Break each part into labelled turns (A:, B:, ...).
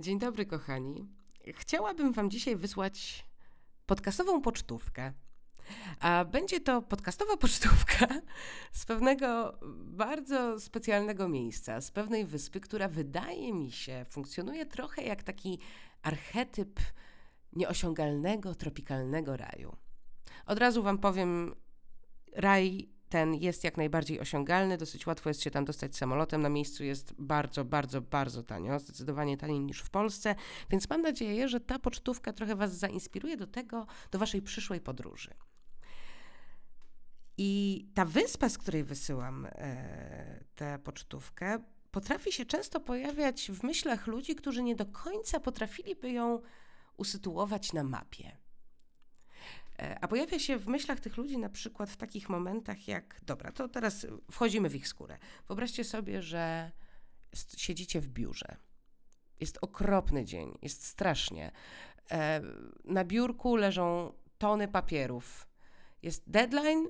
A: Dzień dobry, kochani. Chciałabym Wam dzisiaj wysłać podcastową pocztówkę. A będzie to podcastowa pocztówka z pewnego bardzo specjalnego miejsca, z pewnej wyspy, która wydaje mi się funkcjonuje trochę jak taki archetyp nieosiągalnego, tropikalnego raju. Od razu Wam powiem, raj ten jest jak najbardziej osiągalny, dosyć łatwo jest się tam dostać samolotem. Na miejscu jest bardzo, bardzo, bardzo tanio, zdecydowanie taniej niż w Polsce, więc mam nadzieję, że ta pocztówka trochę Was zainspiruje do tego, do Waszej przyszłej podróży. I ta wyspa, z której wysyłam e, tę pocztówkę, potrafi się często pojawiać w myślach ludzi, którzy nie do końca potrafiliby ją usytuować na mapie. E, a pojawia się w myślach tych ludzi na przykład w takich momentach jak, dobra, to teraz wchodzimy w ich skórę. Wyobraźcie sobie, że siedzicie w biurze. Jest okropny dzień, jest strasznie. E, na biurku leżą tony papierów. Jest deadline,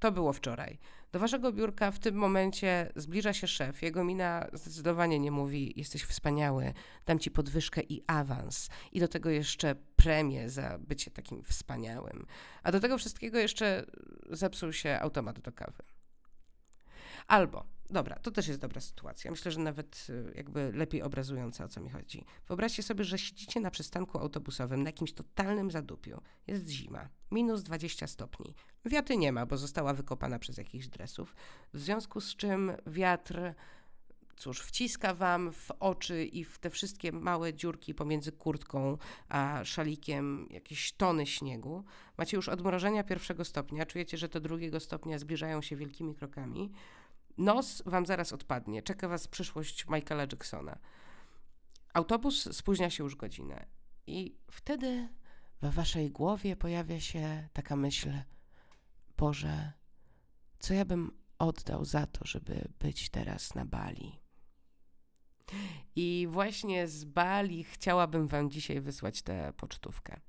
A: to było wczoraj. Do waszego biurka w tym momencie zbliża się szef. Jego mina zdecydowanie nie mówi: Jesteś wspaniały, dam ci podwyżkę i awans. I do tego jeszcze premię za bycie takim wspaniałym. A do tego wszystkiego jeszcze zepsuł się automat do kawy. Albo, dobra, to też jest dobra sytuacja. Myślę, że nawet y, jakby lepiej obrazująca o co mi chodzi. Wyobraźcie sobie, że siedzicie na przystanku autobusowym na jakimś totalnym zadupiu. Jest zima, minus 20 stopni. Wiaty nie ma, bo została wykopana przez jakichś dresów. W związku z czym wiatr cóż, wciska wam w oczy i w te wszystkie małe dziurki pomiędzy kurtką a szalikiem jakieś tony śniegu. Macie już odmrożenia pierwszego stopnia, czujecie, że do drugiego stopnia zbliżają się wielkimi krokami. Nos wam zaraz odpadnie, czeka was przyszłość Michaela Jacksona. Autobus spóźnia się już godzinę i wtedy we waszej głowie pojawia się taka myśl: Boże, co ja bym oddał za to, żeby być teraz na Bali? I właśnie z Bali chciałabym Wam dzisiaj wysłać tę pocztówkę.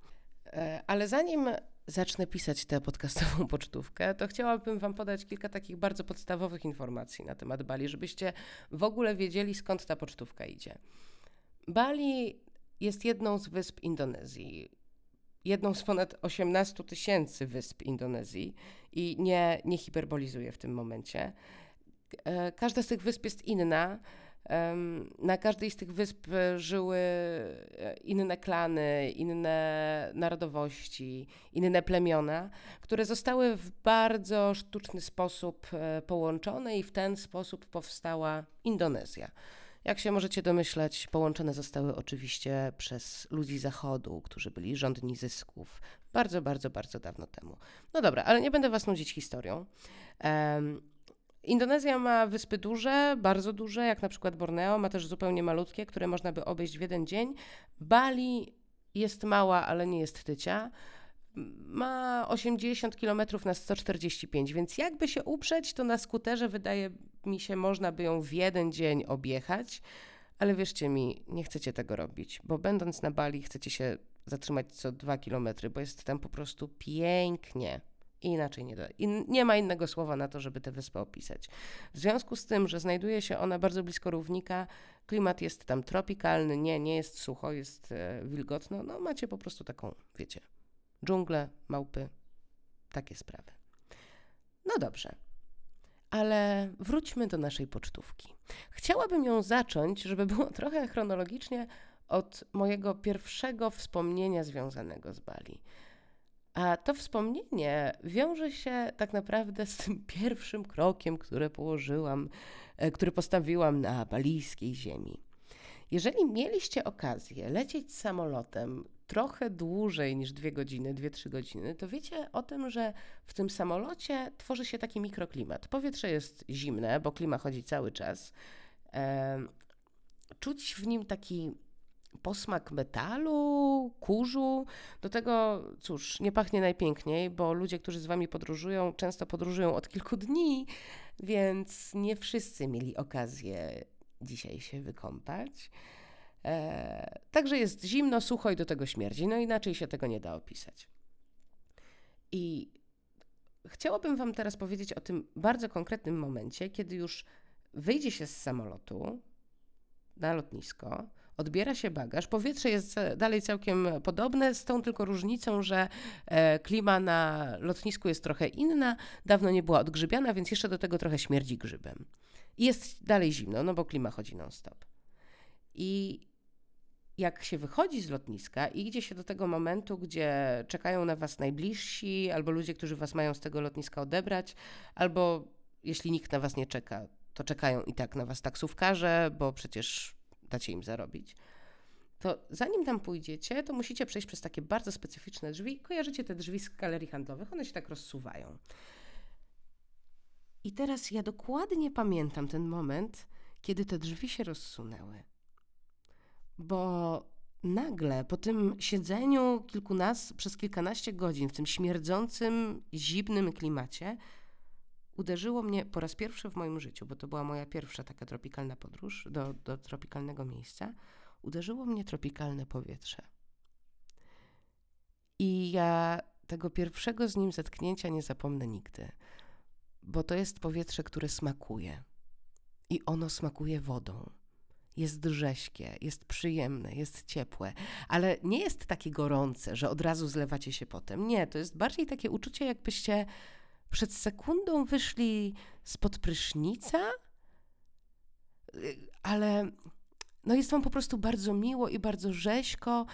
A: E, ale zanim zacznę pisać tę podcastową pocztówkę, to chciałabym Wam podać kilka takich bardzo podstawowych informacji na temat Bali, żebyście w ogóle wiedzieli, skąd ta pocztówka idzie. Bali jest jedną z wysp Indonezji. Jedną z ponad 18 tysięcy wysp Indonezji i nie, nie hiperbolizuję w tym momencie. E, każda z tych wysp jest inna. Na każdej z tych wysp żyły e, inne klany, inne narodowości, inne plemiona, które zostały w bardzo sztuczny sposób e, połączone i w ten sposób powstała Indonezja. Jak się możecie domyśleć, połączone zostały oczywiście przez ludzi Zachodu, którzy byli rządni zysków bardzo, bardzo, bardzo dawno temu. No dobra, ale nie będę Was nudzić historią. Indonezja ma wyspy duże, bardzo duże, jak na przykład Borneo, ma też zupełnie malutkie, które można by obejść w jeden dzień. Bali jest mała, ale nie jest tycia. Ma 80 km na 145, więc jakby się uprzeć, to na skuterze wydaje mi się, można by ją w jeden dzień objechać, ale wierzcie mi, nie chcecie tego robić, bo będąc na Bali chcecie się zatrzymać co 2 km, bo jest tam po prostu pięknie. I inaczej nie, da, i nie ma innego słowa na to, żeby tę wyspę opisać. W związku z tym, że znajduje się ona bardzo blisko równika, klimat jest tam tropikalny, nie, nie jest sucho, jest e, wilgotno, no macie po prostu taką, wiecie, dżunglę, małpy, takie sprawy. No dobrze, ale wróćmy do naszej pocztówki. Chciałabym ją zacząć, żeby było trochę chronologicznie od mojego pierwszego wspomnienia związanego z Bali. A to wspomnienie wiąże się tak naprawdę z tym pierwszym krokiem, który położyłam, e, który postawiłam na balijskiej ziemi. Jeżeli mieliście okazję lecieć samolotem trochę dłużej niż dwie godziny, dwie, trzy godziny, to wiecie o tym, że w tym samolocie tworzy się taki mikroklimat. Powietrze jest zimne, bo klima chodzi cały czas. Czuć w nim taki posmak metalu, kurzu. Do tego, cóż, nie pachnie najpiękniej, bo ludzie, którzy z wami podróżują, często podróżują od kilku dni, więc nie wszyscy mieli okazję dzisiaj się wykąpać. E, także jest zimno, sucho i do tego śmierdzi. No inaczej się tego nie da opisać. I chciałabym Wam teraz powiedzieć o tym bardzo konkretnym momencie, kiedy już wyjdzie się z samolotu na lotnisko, odbiera się bagaż. Powietrze jest dalej całkiem podobne, z tą tylko różnicą, że e, klima na lotnisku jest trochę inna, dawno nie była odgrzybiana, więc jeszcze do tego trochę śmierdzi grzybem. Jest dalej zimno, no bo klima chodzi non-stop. I jak się wychodzi z lotniska i idzie się do tego momentu, gdzie czekają na was najbliżsi, albo ludzie, którzy was mają z tego lotniska odebrać, albo jeśli nikt na was nie czeka, to czekają i tak na was taksówkarze, bo przecież dacie im zarobić. To zanim tam pójdziecie, to musicie przejść przez takie bardzo specyficzne drzwi. Kojarzycie te drzwi z galerii handlowych, one się tak rozsuwają. I teraz ja dokładnie pamiętam ten moment, kiedy te drzwi się rozsunęły. Bo nagle po tym siedzeniu kilkunas, przez kilkanaście godzin w tym śmierdzącym, zimnym klimacie, uderzyło mnie po raz pierwszy w moim życiu, bo to była moja pierwsza taka tropikalna podróż do, do tropikalnego miejsca, uderzyło mnie tropikalne powietrze. I ja tego pierwszego z nim zetknięcia nie zapomnę nigdy, bo to jest powietrze, które smakuje. I ono smakuje wodą. Jest rześkie, jest przyjemne, jest ciepłe, ale nie jest takie gorące, że od razu zlewacie się potem. Nie, to jest bardziej takie uczucie, jakbyście przed sekundą wyszli spod prysznica, ale no jest wam po prostu bardzo miło i bardzo rzeźko.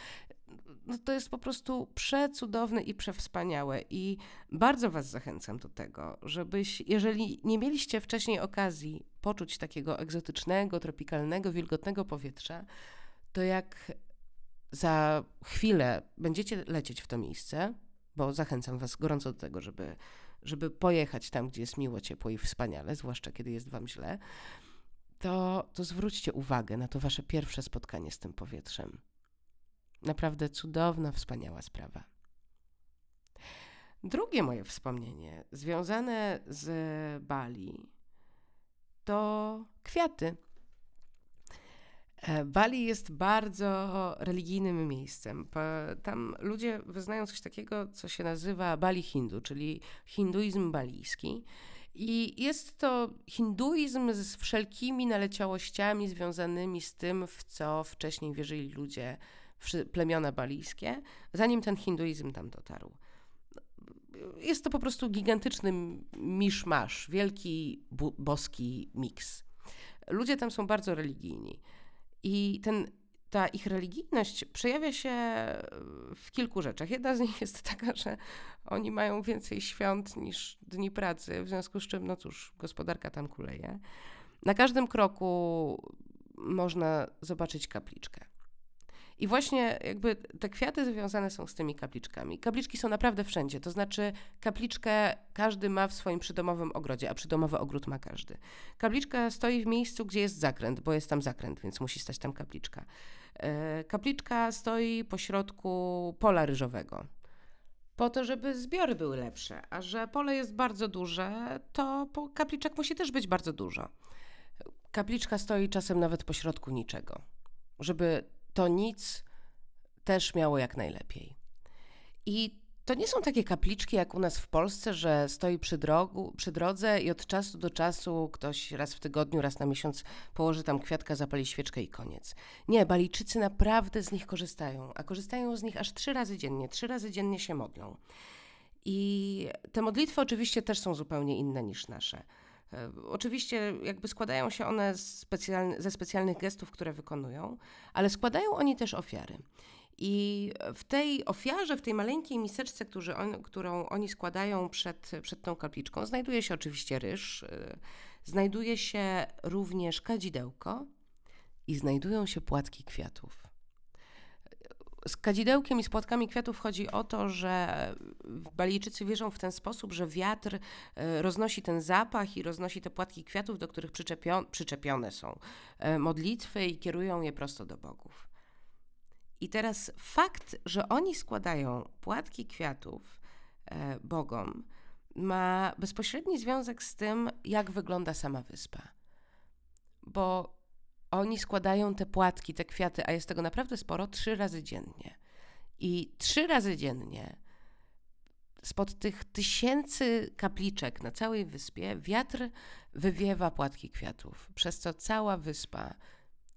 A: No to jest po prostu przecudowne i przewspaniałe i bardzo was zachęcam do tego, żebyś, jeżeli nie mieliście wcześniej okazji poczuć takiego egzotycznego, tropikalnego, wilgotnego powietrza, to jak za chwilę będziecie lecieć w to miejsce, bo zachęcam was gorąco do tego, żeby żeby pojechać tam, gdzie jest miło, ciepło i wspaniale, zwłaszcza kiedy jest wam źle, to, to zwróćcie uwagę na to wasze pierwsze spotkanie z tym powietrzem. Naprawdę cudowna, wspaniała sprawa. Drugie moje wspomnienie związane z Bali to kwiaty. E, Bali jest bardzo religijnym miejscem. Tam ludzie wyznają coś takiego, co się nazywa Bali Hindu, czyli hinduizm balijski. I jest to hinduizm z wszelkimi naleciałościami związanymi z tym, w co wcześniej wierzyli ludzie, plemiona balijskie, zanim ten hinduizm tam dotarł. Jest to po prostu gigantyczny miszmasz, wielki boski miks. Ludzie tam są bardzo religijni. I ten, ta ich religijność przejawia się w kilku rzeczach. Jedna z nich jest taka, że oni mają więcej świąt niż dni pracy, w związku z czym, no cóż, gospodarka tam kuleje. Na każdym kroku można zobaczyć kapliczkę. I właśnie jakby te kwiaty związane są z tymi kapliczkami. Kapliczki są naprawdę wszędzie, to znaczy kapliczkę każdy ma w swoim przydomowym ogrodzie, a przydomowy ogród ma każdy. Kapliczka stoi w miejscu, gdzie jest zakręt, bo jest tam zakręt, więc musi stać tam kapliczka. E, kapliczka stoi pośrodku pola ryżowego. Po to, żeby zbiory były lepsze, a że pole jest bardzo duże, to kapliczek musi też być bardzo dużo. Kapliczka stoi czasem nawet pośrodku niczego, żeby to nic też miało jak najlepiej. I to nie są takie kapliczki jak u nas w Polsce, że stoi przy, drogu, przy drodze i od czasu do czasu ktoś raz w tygodniu, raz na miesiąc położy tam kwiatka, zapali świeczkę i koniec. Nie, Balijczycy naprawdę z nich korzystają, a korzystają z nich aż trzy razy dziennie. Trzy razy dziennie się modlą. I te modlitwy oczywiście też są zupełnie inne niż nasze. E, oczywiście jakby składają się one ze specjalnych gestów, które wykonują, ale składają oni też ofiary. I w tej ofiarze, w tej maleńkiej miseczce, on, którą oni składają przed, przed tą kapliczką, znajduje się oczywiście ryż, e, znajduje się również kadzidełko i znajdują się płatki kwiatów. Z kadzidełkiem i z płatkami kwiatów chodzi o to, że Balijczycy wierzą w ten sposób, że wiatr e, roznosi ten zapach i roznosi te płatki kwiatów, do których przyczepione są e, modlitwy i kierują je prosto do bogów. I teraz fakt, że oni składają płatki kwiatów e, bogom, ma bezpośredni związek z tym, jak wygląda sama wyspa. Bo oni składają te płatki, te kwiaty, a jest tego naprawdę sporo, trzy razy dziennie. I trzy razy dziennie spod tych tysięcy kapliczek na całej wyspie wiatr wywiewa płatki kwiatów, przez co cała wyspa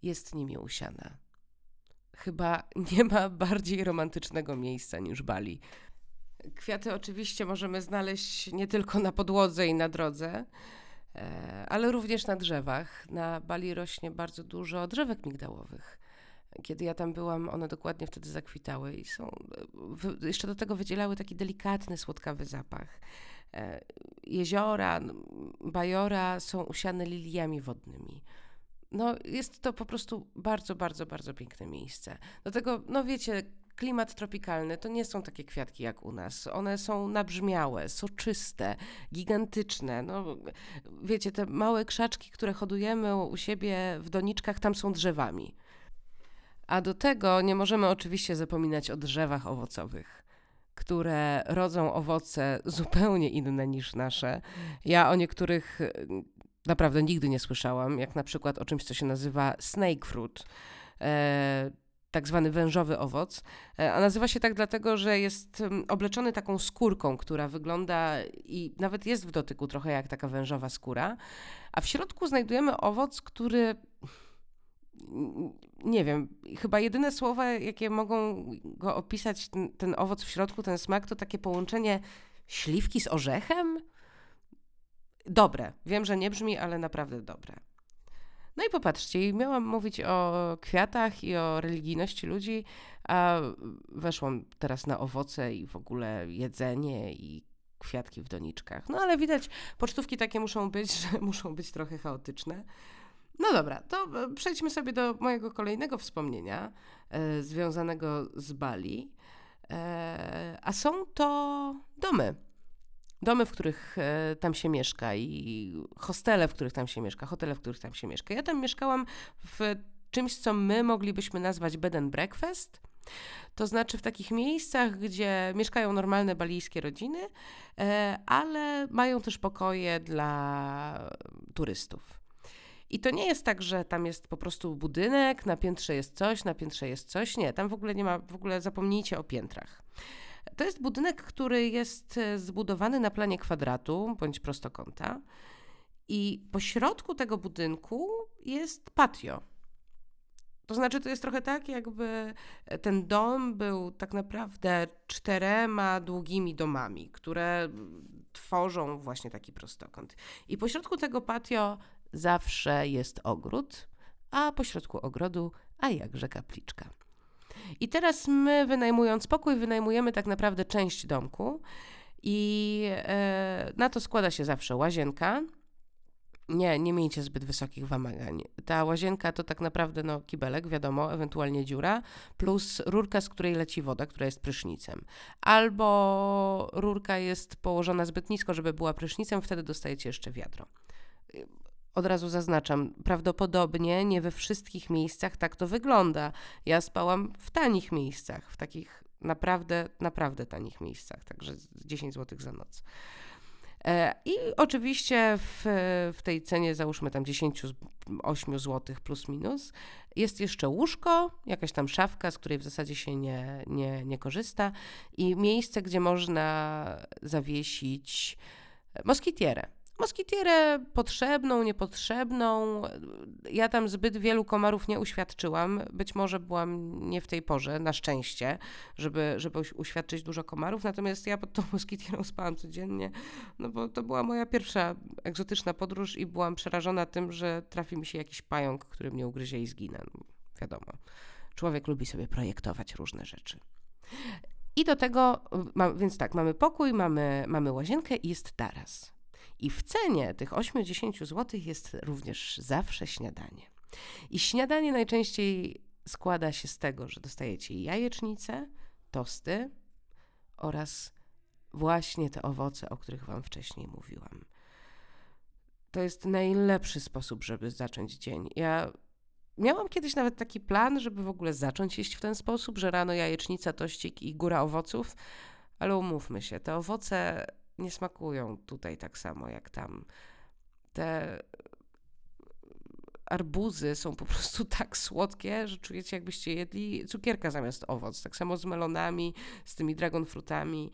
A: jest nimi usiana. Chyba nie ma bardziej romantycznego miejsca niż Bali. Kwiaty oczywiście możemy znaleźć nie tylko na podłodze i na drodze, ale również na drzewach. Na Bali rośnie bardzo dużo drzewek migdałowych. Kiedy ja tam byłam, one dokładnie wtedy zakwitały i są, jeszcze do tego wydzielały taki delikatny, słodkawy zapach. E, jeziora, bajora są usiane liliami wodnymi. No, jest to po prostu bardzo, bardzo, bardzo piękne miejsce. Do tego, no wiecie, klimat tropikalny to nie są takie kwiatki jak u nas. One są nabrzmiałe, soczyste, gigantyczne. No, wiecie, te małe krzaczki, które hodujemy u siebie w doniczkach, tam są drzewami. A do tego nie możemy oczywiście zapominać o drzewach owocowych, które rodzą owoce zupełnie inne niż nasze. Ja o niektórych e, naprawdę nigdy nie słyszałam, jak na przykład o czymś, co się nazywa snake fruit. Tak zwany wężowy owoc. E, a nazywa się tak dlatego, że jest obleczony taką skórką, która wygląda i nawet jest w dotyku trochę jak taka wężowa skóra. A w środku znajdujemy owoc, który nie wiem, chyba jedyne słowa, jakie mogą go opisać, ten, ten, owoc w środku, ten smak, to takie połączenie śliwki z orzechem. Dobre. Wiem, że nie brzmi, ale naprawdę dobre. No i popatrzcie, miałam mówić o kwiatach i o religijności ludzi, a weszłam teraz na owoce i w ogóle jedzenie i kwiatki w doniczkach. No ale widać, pocztówki takie muszą być, że muszą być trochę chaotyczne. No dobra, to e, przejdźmy sobie do mojego kolejnego wspomnienia e, związanego z Bali. E, a są to domy. Domy, w których e, tam się mieszka i hostele, w których tam się mieszka, hotele, w których tam się mieszka. Ja tam mieszkałam w czymś, co my moglibyśmy nazwać bed and breakfast. To znaczy w takich miejscach, gdzie mieszkają normalne balijskie rodziny, e, ale mają też pokoje dla turystów. I to nie jest tak, że tam jest po prostu budynek, na piętrze jest coś, na piętrze jest coś. Nie, tam w ogóle nie ma, w ogóle zapomnijcie o piętrach. To jest budynek, który jest e, zbudowany na planie kwadratu bądź prostokąta. I po środku tego budynku jest patio. To znaczy, to jest trochę tak, jakby ten dom był tak naprawdę czterema długimi domami, które tworzą właśnie taki prostokąt. I po środku tego patio zawsze jest ogród, a pośrodku ogrodu, a jakże kapliczka. I teraz my, wynajmując pokój, wynajmujemy tak naprawdę część domku, i e, na to składa się zawsze łazienka. Nie, nie miejcie zbyt wysokich wymagań. Ta łazienka to tak naprawdę no, kibelek, wiadomo, ewentualnie dziura, plus rurka, z której leci woda, która jest prysznicem. Albo rurka jest położona zbyt nisko, żeby była prysznicem, wtedy dostajecie jeszcze wiadro od razu zaznaczam, prawdopodobnie nie we wszystkich miejscach tak to wygląda. Ja spałam w tanich miejscach, w takich naprawdę, naprawdę tanich miejscach, także 10 zł za noc. E, I oczywiście w, w tej cenie, załóżmy tam 10, 8 zł plus minus, jest jeszcze łóżko, jakaś tam szafka, z której w zasadzie się nie, nie, nie korzysta, i miejsce, gdzie można zawiesić moskitierę Moskitierę potrzebną, niepotrzebną. Ja tam zbyt wielu komarów nie uświadczyłam. Być może byłam nie w tej porze, na szczęście, żeby, żeby uświadczyć dużo komarów. Natomiast ja pod tą moskitierą spałam codziennie, no bo to była moja pierwsza egzotyczna podróż i byłam przerażona tym, że trafi mi się jakiś pająk, który mnie ugryzie i zginę. No, wiadomo, człowiek lubi sobie projektować różne rzeczy. I do tego, więc tak, mamy pokój, mamy, mamy łazienkę i jest taras. I w cenie tych 8-10 zł jest również zawsze śniadanie. I śniadanie najczęściej składa się z tego, że dostajecie jajecznicę, tosty oraz właśnie te owoce, o których Wam wcześniej mówiłam. To jest najlepszy sposób, żeby zacząć dzień. Ja miałam kiedyś nawet taki plan, żeby w ogóle zacząć jeść w ten sposób, że rano jajecznica, tościk i góra owoców, ale umówmy się, te owoce nie smakują tutaj tak samo jak tam. Te arbuzy są po prostu tak słodkie, że czujecie jakbyście jedli cukierka zamiast owoc. Tak samo z melonami, z tymi dragon fruitami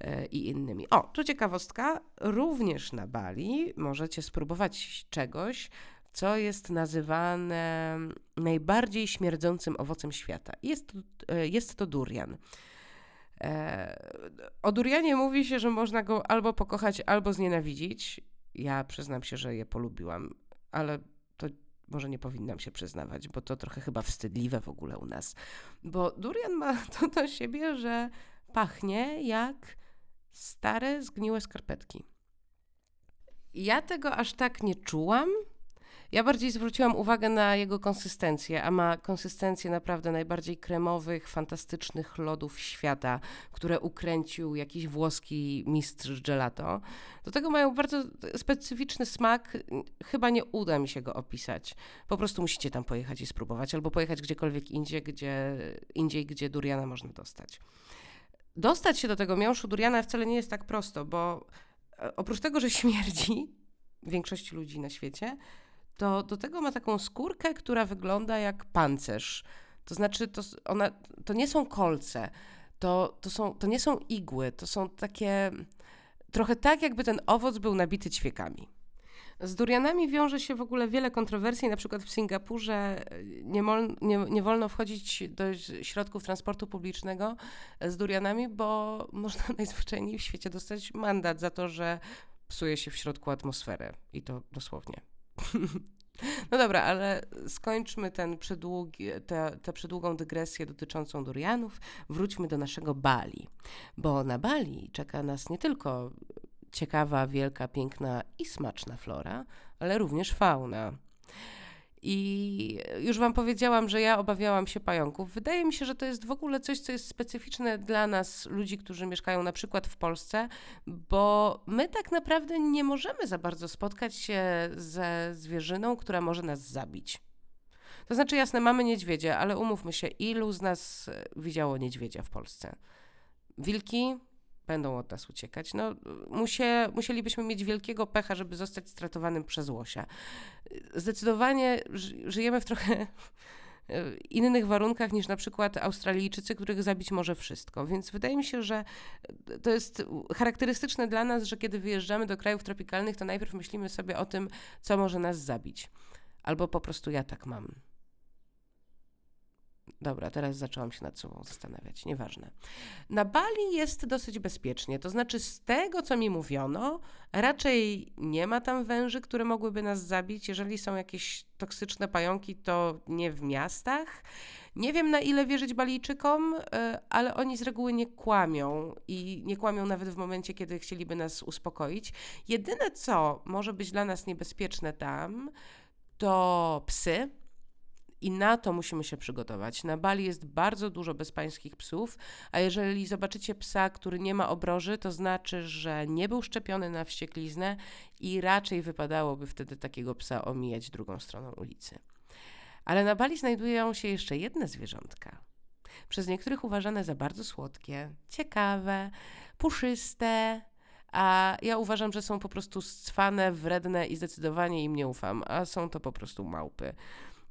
A: e, i innymi. O, tu ciekawostka, również na Bali możecie spróbować czegoś, co jest nazywane najbardziej śmierdzącym owocem świata. Jest e, jest to durian. E, o durianie mówi się, że można go albo pokochać, albo znienawidzić. Ja przyznam się, że je polubiłam, ale to może nie powinnam się przyznawać, bo to trochę chyba wstydliwe w ogóle u nas. Bo durian ma to do siebie, że pachnie jak stare, zgniłe skarpetki. Ja tego aż tak nie czułam. Ja bardziej zwróciłam uwagę na jego konsystencję, a ma konsystencję naprawdę najbardziej kremowych, fantastycznych lodów świata, które ukręcił jakiś włoski mistrz gelato. Do tego mają bardzo specyficzny smak. Chyba nie uda mi się go opisać. Po prostu musicie tam pojechać i spróbować, albo pojechać gdziekolwiek indziej, gdzie, indziej, gdzie duriana można dostać. Dostać się do tego miąższu duriana wcale nie jest tak prosto, bo e, oprócz tego, że śmierdzi większości ludzi na świecie, to do tego ma taką skórkę, która wygląda jak pancerz. To znaczy, to, ona, to nie są kolce, to, to, są, to nie są igły, to są takie trochę tak, jakby ten owoc był nabity ćwiekami. Z durianami wiąże się w ogóle wiele kontrowersji. Na przykład w Singapurze nie, mol, nie, nie, wolno wchodzić do środków transportu publicznego z durianami, bo można najzwyczajniej w świecie dostać mandat za to, że psuje się w środku atmosferę. I to dosłownie. No dobra, ale skończmy ten przedługi, tę, tę przedługą dygresję dotyczącą durianów. Wróćmy do naszego Bali, bo na Bali czeka nas nie tylko ciekawa, wielka, piękna i smaczna flora, ale również fauna. I już Wam powiedziałam, że ja obawiałam się pająków. Wydaje mi się, że to jest w ogóle coś, co jest specyficzne dla nas, ludzi, którzy mieszkają na przykład w Polsce, bo my tak naprawdę nie możemy za bardzo spotkać się ze zwierzyną, która może nas zabić. To znaczy, jasne, mamy niedźwiedzie, ale umówmy się, ilu z nas widziało niedźwiedzia w Polsce? Wilki? Będą od nas uciekać. No, musie, musielibyśmy mieć wielkiego pecha, żeby zostać stratowanym przez łosia. Zdecydowanie żyjemy w trochę innych warunkach niż na przykład Australijczycy, których zabić może wszystko. Więc wydaje mi się, że to jest charakterystyczne dla nas, że kiedy wyjeżdżamy do krajów tropikalnych, to najpierw myślimy sobie o tym, co może nas zabić. Albo po prostu ja tak mam. Dobra, teraz zaczęłam się nad sobą zastanawiać, nieważne. Na Bali jest dosyć bezpiecznie, to znaczy z tego, co mi mówiono, raczej nie ma tam węży, które mogłyby nas zabić. Jeżeli są jakieś toksyczne pająki, to nie w miastach. Nie wiem na ile wierzyć Balijczykom, e, ale oni z reguły nie kłamią i nie kłamią nawet w momencie, kiedy chcieliby nas uspokoić. Jedyne, co może być dla nas niebezpieczne tam, to psy i na to musimy się przygotować. Na Bali jest bardzo dużo bezpańskich psów, a jeżeli zobaczycie psa, który nie ma obroży, to znaczy, że nie był szczepiony na wściekliznę i raczej wypadałoby wtedy takiego psa omijać drugą stroną ulicy. Ale na Bali znajdują się jeszcze jedne zwierzątka. Przez niektórych uważane za bardzo słodkie, ciekawe, puszyste, a ja uważam, że są po prostu scwane, wredne i zdecydowanie im nie ufam, a są to po prostu małpy.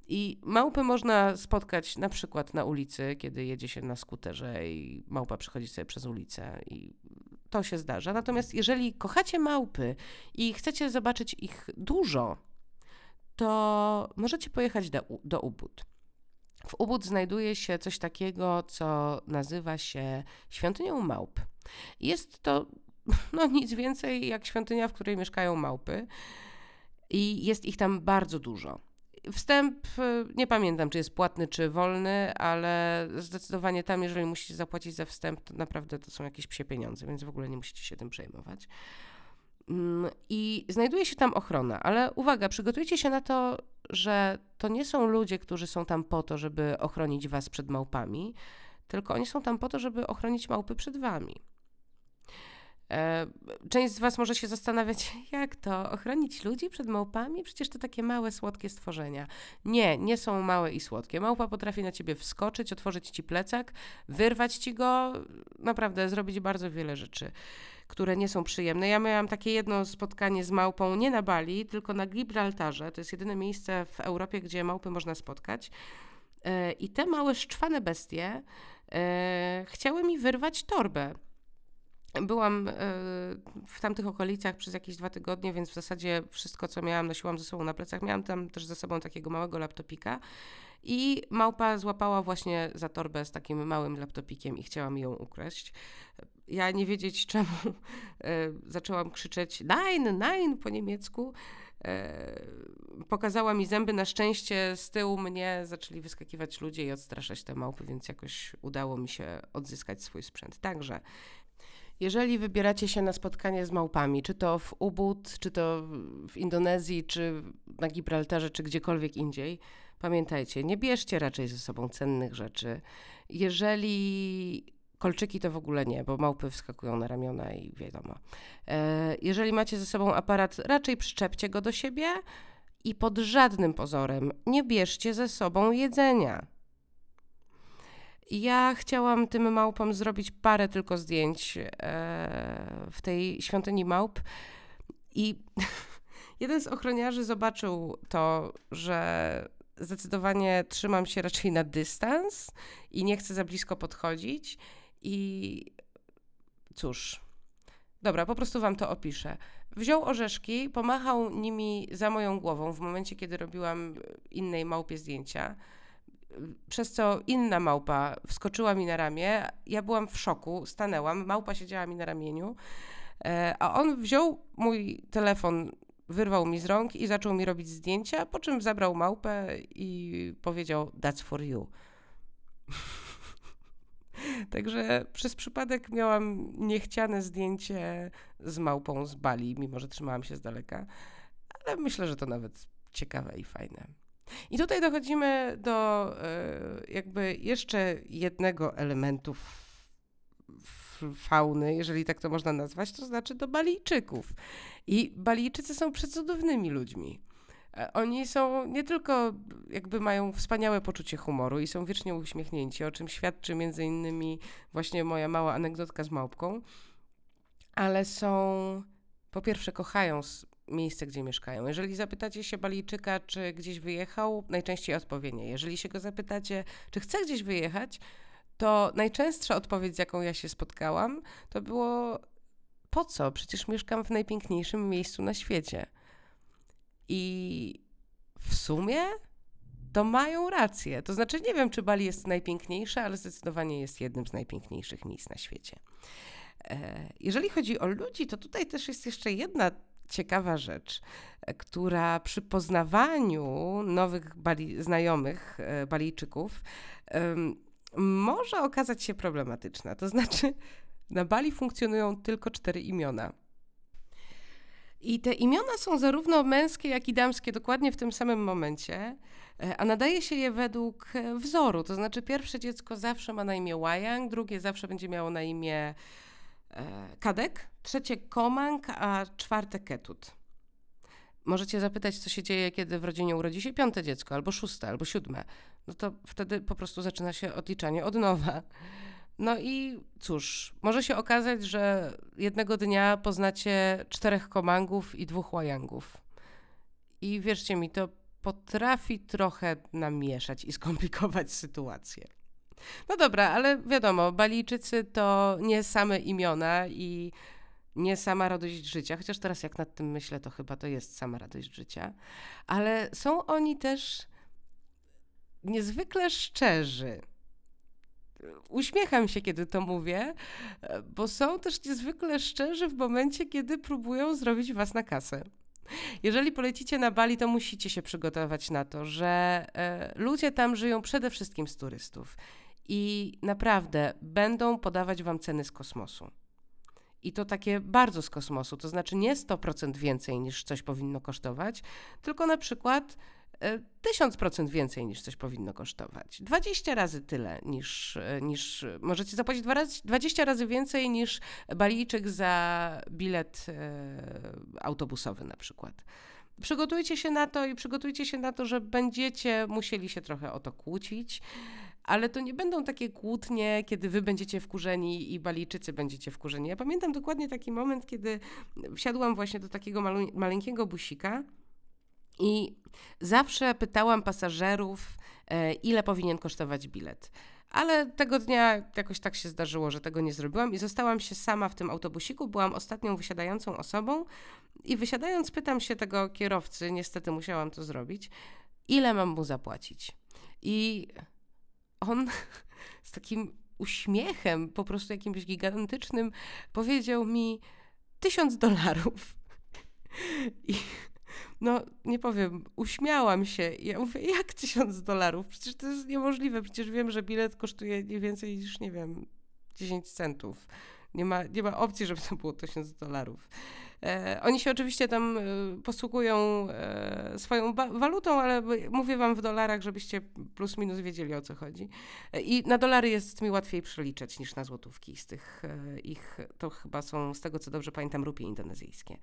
A: I małpy można spotkać na przykład na ulicy, kiedy jedzie się na skuterze i małpa przechodzi sobie przez ulicę i to się zdarza. Natomiast jeżeli kochacie małpy i chcecie zobaczyć ich dużo, to możecie pojechać do, do Ubud. W Ubud znajduje się coś takiego, co nazywa się świątynią małp. Jest to no, nic więcej jak świątynia, w której mieszkają małpy. I jest ich tam bardzo dużo. Wstęp y, nie pamiętam, czy jest płatny, czy wolny, ale zdecydowanie tam, jeżeli musicie zapłacić za wstęp, to naprawdę to są jakieś psie pieniądze, więc w ogóle nie musicie się tym przejmować. Mm, I znajduje się tam ochrona, ale uwaga, przygotujcie się na to, że to nie są ludzie, którzy są tam po to, żeby ochronić was przed małpami, tylko oni są tam po to, żeby ochronić małpy przed wami. E, część z Was może się zastanawiać, jak to ochronić ludzi przed małpami? Przecież to takie małe, słodkie stworzenia. Nie, nie są małe i słodkie. Małpa potrafi na ciebie wskoczyć, otworzyć ci plecak, wyrwać ci go, naprawdę zrobić bardzo wiele rzeczy, które nie są przyjemne. Ja miałam takie jedno spotkanie z małpą nie na Bali, tylko na Gibraltarze. To jest jedyne miejsce w Europie, gdzie małpy można spotkać. E, I te małe, szczwane bestie e, chciały mi wyrwać torbę Byłam w tamtych okolicach przez jakieś dwa tygodnie, więc w zasadzie wszystko, co miałam, nosiłam ze sobą na plecach. Miałam tam też ze sobą takiego małego laptopika i małpa złapała właśnie za torbę z takim małym laptopikiem i chciała mi ją ukraść. Ja nie wiedzieć czemu e, zaczęłam krzyczeć nein, nein po niemiecku. E, pokazała mi zęby. Na szczęście z tyłu mnie zaczęli wyskakiwać ludzie i odstraszać te małpy, więc jakoś udało mi się odzyskać swój sprzęt. Także jeżeli wybieracie się na spotkanie z małpami, czy to w Ubud, czy to w Indonezji, czy na Gibraltarze, czy gdziekolwiek indziej, pamiętajcie, nie bierzcie raczej ze sobą cennych rzeczy. Jeżeli kolczyki to w ogóle nie, bo małpy wskakują na ramiona i wiadomo. E, jeżeli macie ze sobą aparat, raczej przyczepcie go do siebie i pod żadnym pozorem nie bierzcie ze sobą jedzenia. Ja chciałam tym małpom zrobić parę tylko zdjęć e, w tej świątyni małp. I jeden z ochroniarzy zobaczył to, że zdecydowanie trzymam się raczej na dystans i nie chcę za blisko podchodzić. I cóż, dobra, po prostu wam to opiszę. Wziął orzeszki, pomachał nimi za moją głową w momencie, kiedy robiłam innej małpie zdjęcia przez co inna małpa wskoczyła mi na ramię. Ja byłam w szoku, stanęłam, małpa siedziała mi na ramieniu, e, a on wziął mój telefon, wyrwał mi z rąk i zaczął mi robić zdjęcia, po czym zabrał małpę i powiedział: That's for you. Także przez przypadek miałam niechciane zdjęcie z małpą z Bali, mimo że trzymałam się z daleka, ale myślę, że to nawet ciekawe i fajne. I tutaj dochodzimy do e, jakby jeszcze jednego elementu fauny, jeżeli tak to można nazwać, to znaczy do Balijczyków. I Balijczycy są przecudownymi ludźmi. E, oni są nie tylko jakby mają wspaniałe poczucie humoru i są wiecznie uśmiechnięci, o czym świadczy między innymi właśnie moja mała anegdotka z małpką, ale są po pierwsze kochają miejsce, gdzie mieszkają. Jeżeli zapytacie się Balijczyka, czy gdzieś wyjechał, najczęściej odpowie nie. Jeżeli się go zapytacie, czy chce gdzieś wyjechać, to najczęstsza odpowiedź, z jaką ja się spotkałam, to było po co? Przecież mieszkam w najpiękniejszym miejscu na świecie. I w sumie to mają rację. To znaczy, nie wiem, czy Bali jest najpiękniejsze, ale zdecydowanie jest jednym z najpiękniejszych miejsc na świecie. E, jeżeli chodzi o ludzi, to tutaj też jest jeszcze jedna ciekawa rzecz, e, która przy poznawaniu nowych Bali, znajomych e, Balijczyków może okazać się problematyczna. To znaczy, na Bali funkcjonują tylko cztery imiona. I te imiona są zarówno męskie, jak i damskie dokładnie w tym samym momencie, e, a nadaje się je według wzoru. To znaczy, pierwsze dziecko zawsze ma na imię Wayang, drugie zawsze będzie miało na imię kadek, trzecie komang, a czwarte ketut. Możecie zapytać, co się dzieje, kiedy w rodzinie urodzi się piąte dziecko, albo szóste, albo siódme. No to wtedy po prostu zaczyna się odliczanie od nowa. No i cóż, może się okazać, że jednego dnia poznacie czterech komangów i dwóch łajangów. I wierzcie mi, to potrafi trochę namieszać i skomplikować sytuację. No dobra, ale wiadomo, Balijczycy to nie same imiona i nie sama radość życia, chociaż teraz jak nad tym myślę, to chyba to jest sama radość życia, ale są oni też niezwykle szczerzy. Uśmiecham się, kiedy to mówię, bo są też niezwykle szczerzy w momencie, kiedy próbują zrobić was na kasę. Jeżeli polecicie na Bali, to musicie się przygotować na to, że e, ludzie tam żyją przede wszystkim z turystów i naprawdę będą podawać wam ceny z kosmosu. I to takie bardzo z kosmosu, to znaczy nie 100% więcej niż coś powinno kosztować, tylko na przykład 1000% e, więcej niż coś powinno kosztować. 20 razy tyle niż, e, niż możecie zapłacić 20 razy więcej niż Balijczyk za bilet e, autobusowy na przykład. Przygotujcie się na to i przygotujcie się na to, że będziecie musieli się trochę o to kłócić ale to nie będą takie kłótnie, kiedy wy będziecie wkurzeni i Balijczycy będziecie wkurzeni. Ja pamiętam dokładnie taki moment, kiedy wsiadłam właśnie do takiego malu- maleńkiego busika I zawsze pytałam pasażerów, e, ile powinien kosztować bilet. Ale tego dnia jakoś tak się zdarzyło, że tego nie zrobiłam i zostałam się sama w tym autobusiku. Byłam ostatnią wysiadającą osobą i wysiadając pytam się tego kierowcy, niestety musiałam to zrobić, ile mam mu zapłacić. I on z takim uśmiechem, po prostu jakimś gigantycznym, powiedział mi tysiąc dolarów. I no, nie powiem, uśmiałam się. I ja mówię, jak tysiąc dolarów? Przecież to jest niemożliwe. Przecież wiem, że bilet kosztuje nie więcej niż, nie wiem, 10 centów. Nie ma, nie ma opcji, żeby to było tysiąc dolarów. E, oni się oczywiście tam e, posługują e, swoją walutą, ale mówię wam w dolarach, żebyście plus minus wiedzieli o co chodzi. E, I na dolary jest mi łatwiej przeliczać niż na złotówki. Z tych e, ich, to chyba są, z tego co dobrze pamiętam, rupie indonezyjskie.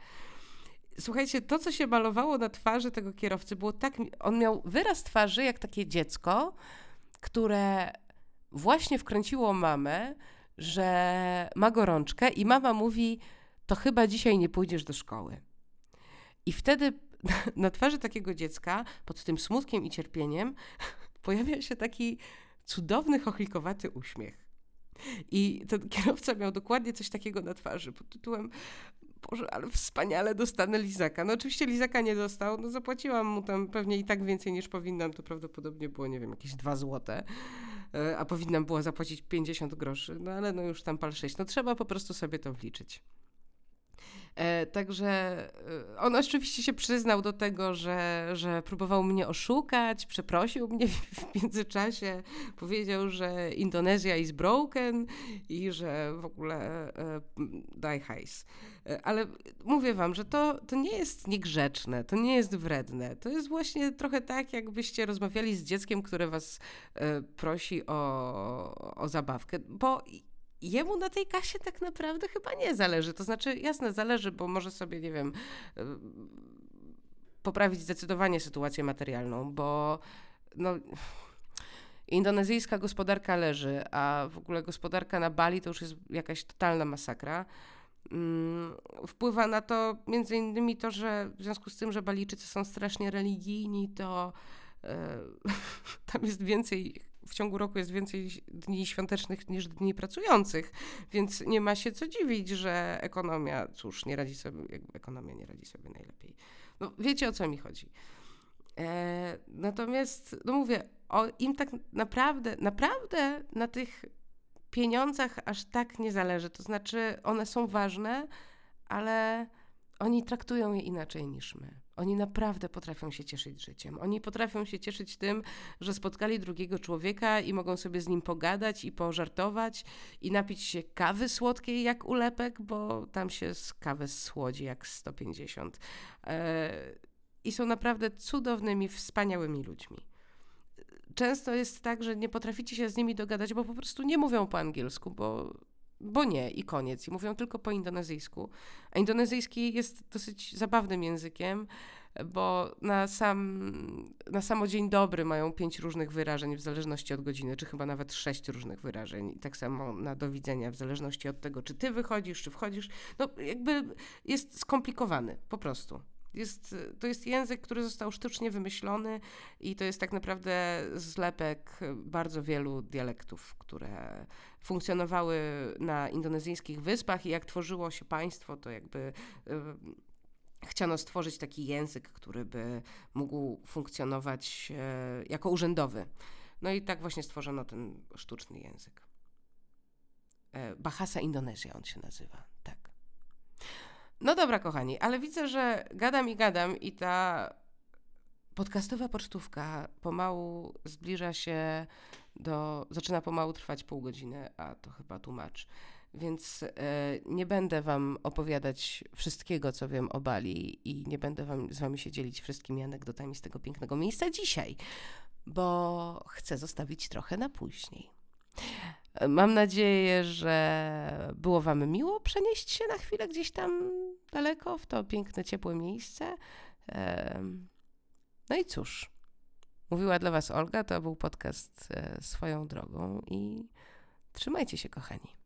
A: Słuchajcie, to co się malowało na twarzy tego kierowcy było tak. On miał wyraz twarzy jak takie dziecko, które właśnie wkręciło mamę, że ma gorączkę i mama mówi: To chyba dzisiaj nie pójdziesz do szkoły. I wtedy na twarzy takiego dziecka, pod tym smutkiem i cierpieniem, pojawia się taki cudowny, chochlikowaty uśmiech. I ten kierowca miał dokładnie coś takiego na twarzy pod tytułem Boże, ale wspaniale dostanę lizaka. No oczywiście lizaka nie dostał, no zapłaciłam mu tam pewnie i tak więcej niż powinnam, to prawdopodobnie było, nie wiem, jakieś dwa złote, a powinnam była zapłacić 50 groszy, no ale no już tam pal 6, no trzeba po prostu sobie to wliczyć. E, także e, on oczywiście się przyznał do tego, że, że próbował mnie oszukać, przeprosił mnie w międzyczasie, powiedział, że Indonezja is broken i że w ogóle e, daj hajs. Ale mówię wam, że to, to nie jest niegrzeczne, to nie jest wredne. To jest właśnie trochę tak, jakbyście rozmawiali z dzieckiem, które was prosi o, o zabawkę, bo jemu na tej kasie tak naprawdę chyba nie zależy. To znaczy, jasne, zależy, bo może sobie, nie wiem, poprawić zdecydowanie sytuację materialną, bo no, indonezyjska gospodarka leży, a w ogóle gospodarka na Bali to już jest jakaś totalna masakra. Mm, wpływa na to między innymi to, że w związku z tym, że Balijczycy są strasznie religijni, to e, tam jest więcej w ciągu roku jest więcej dni świątecznych niż dni pracujących, więc nie ma się co dziwić, że ekonomia, cóż, nie radzi sobie, ekonomia nie radzi sobie najlepiej. No, wiecie o co mi chodzi. E, natomiast, no mówię, o, im tak naprawdę, naprawdę na tych pieniądzach aż tak nie zależy. To znaczy, one są ważne, ale oni traktują je inaczej niż my. Oni naprawdę potrafią się cieszyć życiem. Oni potrafią się cieszyć tym, że spotkali drugiego człowieka i mogą sobie z nim pogadać i pożartować i napić się kawy słodkiej jak ulepek, bo tam się z kawy słodzi jak 150. E, I są naprawdę cudownymi, wspaniałymi ludźmi. Często jest tak, że nie potraficie się z nimi dogadać, bo po prostu nie mówią po angielsku, bo bo nie i koniec. I mówią tylko po indonezyjsku. A indonezyjski jest dosyć zabawnym językiem, bo na sam, na samo dzień dobry mają pięć różnych wyrażeń w zależności od godziny, czy chyba nawet sześć różnych wyrażeń. I tak samo na do widzenia w zależności od tego, czy ty wychodzisz, czy wchodzisz. No jakby jest skomplikowany, po prostu. Jest, to jest język, który został sztucznie wymyślony i to jest tak naprawdę zlepek bardzo wielu dialektów, które funkcjonowały na indonezyjskich wyspach i jak tworzyło się państwo, to jakby y, chciano stworzyć taki język, który by mógł funkcjonować y, jako urzędowy. No i tak właśnie stworzono ten sztuczny język. E, Bahasa Indonezja on się nazywa, tak. No dobra, kochani, ale widzę, że gadam i gadam i ta podcastowa pocztówka pomału zbliża się do. zaczyna pomału trwać pół godziny, a to chyba tłumacz. Więc e, nie będę Wam opowiadać wszystkiego, co wiem o Bali, i nie będę wam, z Wami się dzielić wszystkimi anegdotami z tego pięknego miejsca dzisiaj, bo chcę zostawić trochę na później. Mam nadzieję, że było Wam miło przenieść się na chwilę gdzieś tam daleko, w to piękne, ciepłe miejsce. No i cóż, mówiła dla Was Olga, to był podcast e, swoją drogą i trzymajcie się, kochani.